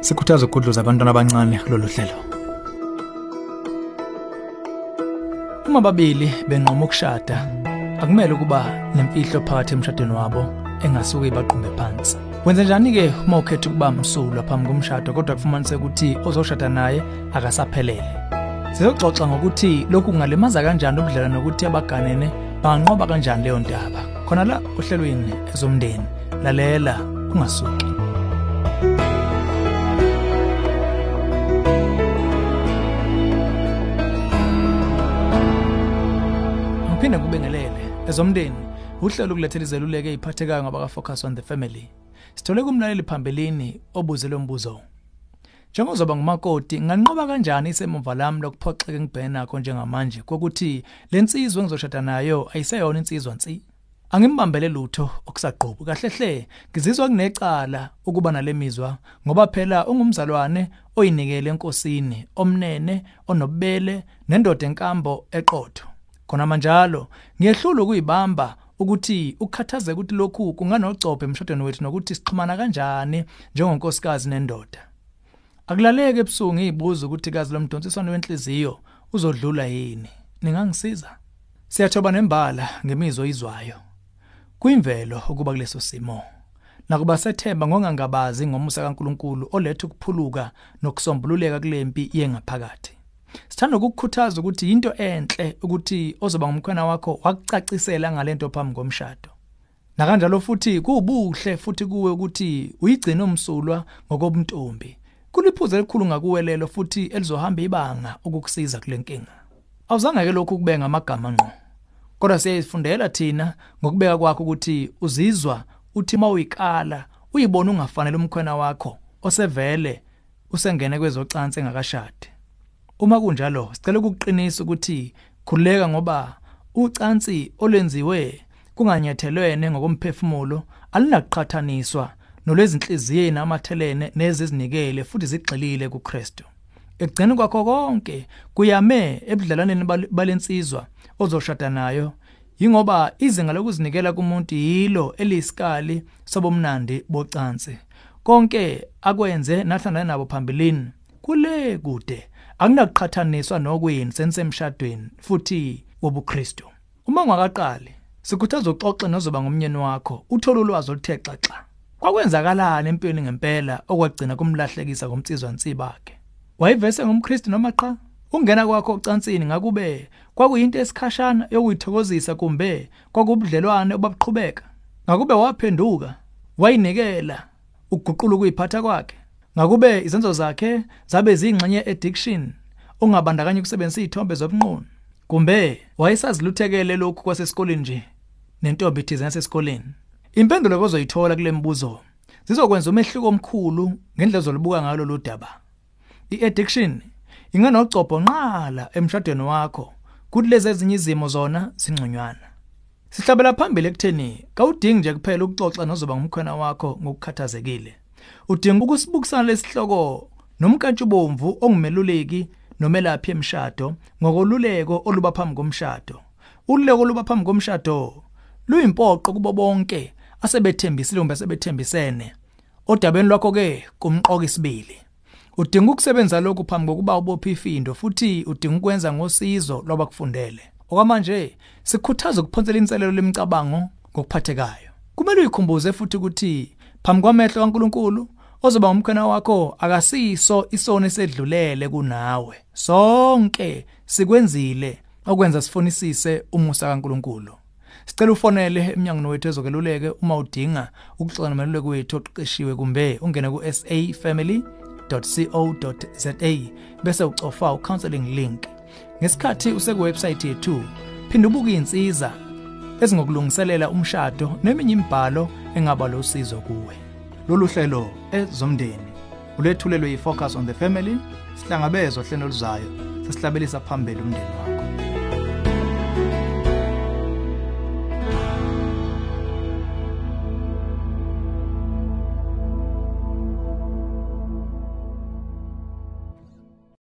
sikhuthaza ukugudluza abantwana abancane kulolu hlelo. Uma babili benqoma ukushada akumele ukuba nemfihlo phakathi emshadweni wabo engasuke ibaqumbe phansi. Wenze njani-ke uma ukhetha ukuba msulwa phambi komshado kodwa kufumaniseka ukuthi ozoshada naye akasaphelele? Sizoxoxa ngokuthi lokhu kungalimaza kanjani ubudlelwano nokuthi abaganene banganqoba kanjani leyo ndaba khona la ohlelweni ezomndeni lalela ungasuki ngiphinde kubengelele ezomndeni uhlelo ukulethela izeluleko eziphathekayo ngabaka-focus on the family. Sithole kumlaleli phambilini obuzelwe mbuzo njengozoba ngumakoti nganqoba kanjani isemuva lami lokuphoxeka ngibhene nakho njengamanje? Kokuthi le nsizwa engizoshada nayo ayiseyona insizwa nsi? Angimbambele lutho okusaqhubu kahle hle ngizizwa kunecala ukuba nale mizwa ngoba phela ungumzalwane oyinikele enkosini omnene onobele nendoda enkambo eqotho. Khona manjalo. Ngiyehlula ukuyibamba ukuthi ukukhathazeka ukuthi lokhu kunganocophe emshadweni wethu nokuthi sixhumana kanjani njengonkosikazi nendoda. Akulaleke ebusuku ngiyibuza ukuthi kazi lomdonsiswano wenhliziyo uzodlula yini? Ningangisiza? Siyathoba nembala ngemizwa izwayo. Kuyimvelo ukuba kuleso simo. Nakuba sethemba ngongangabazi ngomusa kaNkuluNkulu oletha ukuphuluka nokusombululeka kulempi yengaphakathi sithanda ukukukhuthaza ukuthi into enhle ukuthi ozoba ngumkhwena wakho wakucacisela ngalento phambi komshado. Nakanjalo futhi kubuhle futhi kuwe ukuthi uyigcina umsulwa ngokobuntombi kuliphuze elikhulu ngakuwelelo futhi elizohamba ibanga ukukusiza kule nkinga. Awuzange ke lokhu kubenga amagama ngqo kodwa siyayifundela thina ngokubeka kwakho ukuthi uzizwa uthi mawuyikala uyibona ungafanele umkhwena wakho osevele usengene kwezocansi engakashadi uma kunjalo sicela ukuqinisa ukuthi khuleka ngoba ucansi olenziwe kunganyethelwene ngokomphefumulo alinakuqhathaniswa nolwezinhliziyeni amathelene nezizinikele futhi zigxilile kuKristu. Ekugcina kwakho konke kuyame ebudlalaneni balensizwa ozoshada nayo yingoba izinga lokuzinikela kumuntu yilo eliyisikali sobomnandi bocansi. Konke akwenze nahlangana nabo phambilini. Kule kude. Akunakuqhathaniswa nokweni senisemshadweni futhi wobuKristu. Uma ungakaqali sikhuthaza uxoxe nozoba ngumnyeni wakho uthola ulwazi oluthe xaxa kwakwenzakalani empilweni ngempela okwagcina kumlahlekisa komtsizwa nsibakhe wayivese ngumKristu noma cha ungena kwakho ocansini ngakube kwakuyinto esikhashana yokuyithokozisa kumbe kwakubudlelwane obabuqhubeka ngakube waphenduka wayinikela ukuguqula ukuyiphatha kwakhe? Ngakube izenzo zakhe zabe zingxenye addiction ongabandakanya ukusebenzisa izithombe zobunqunu. Kumbe wayesaziluthekele lokhu kwasesikoleni nje nentombi thize yasesikoleni. Impendulo ozoyithola kule mibuzo zizokwenza umehluko omkhulu ngendlela zolubuka ngalo lo daba. Iaddiction inganocopho nqala emshadweni wakho kuthi lezi ezinye izimo zona zingconywana. Sihlabela phambili ekutheni kawudingi nje kuphela ukuxoxa nozoba ngumkhwena wakho ngokukhathazekile. Udinga ukusibukisana lesihloko nomkantshubomvu ongumeluleki nomelaphi emshado ngokoluleko oluba phambi komshado. Ululeko oluba phambi komshado luyimpoqo kubo bonke asebethembisile kumbe sebethembisene odabeni lwakho ke kumqoka isibili udinga ukusebenza lokhu phambi kokuba ubophe ifindo futhi udinga ukwenza ngosizo lwabakufundele okwamanje sikhuthaza ukuphonsela inselelo lemicabango ngokuphathekayo. Kumele uyikhumbuze futhi ukuthi phambi kwamehlo kaNkuluNkulu ozoba umkhona wakho akasiso isono esedlulele kunawe. Sonke sikwenzile okwenza sifunisise umusa kaNkuluNkulu. Sicela ufonele eminyango wethu ezokeluleke uma udinga ukuxoxa nomeluleki wethu oqeqeshiwe kumbe ungene ku safamily.co.za bese ucofa ucounseling link. Ngesikhathi usekuwebsite yethu phinda ubuke insiza ezingokulungiselela umshado neminye imibhalo engaba losizo kuwe. Lolu hlelo ezomndeni ulethulelwe yifocus on the family sihlangabezwa hlelo luzayo sesihlabelisa phambili umndeni wakho.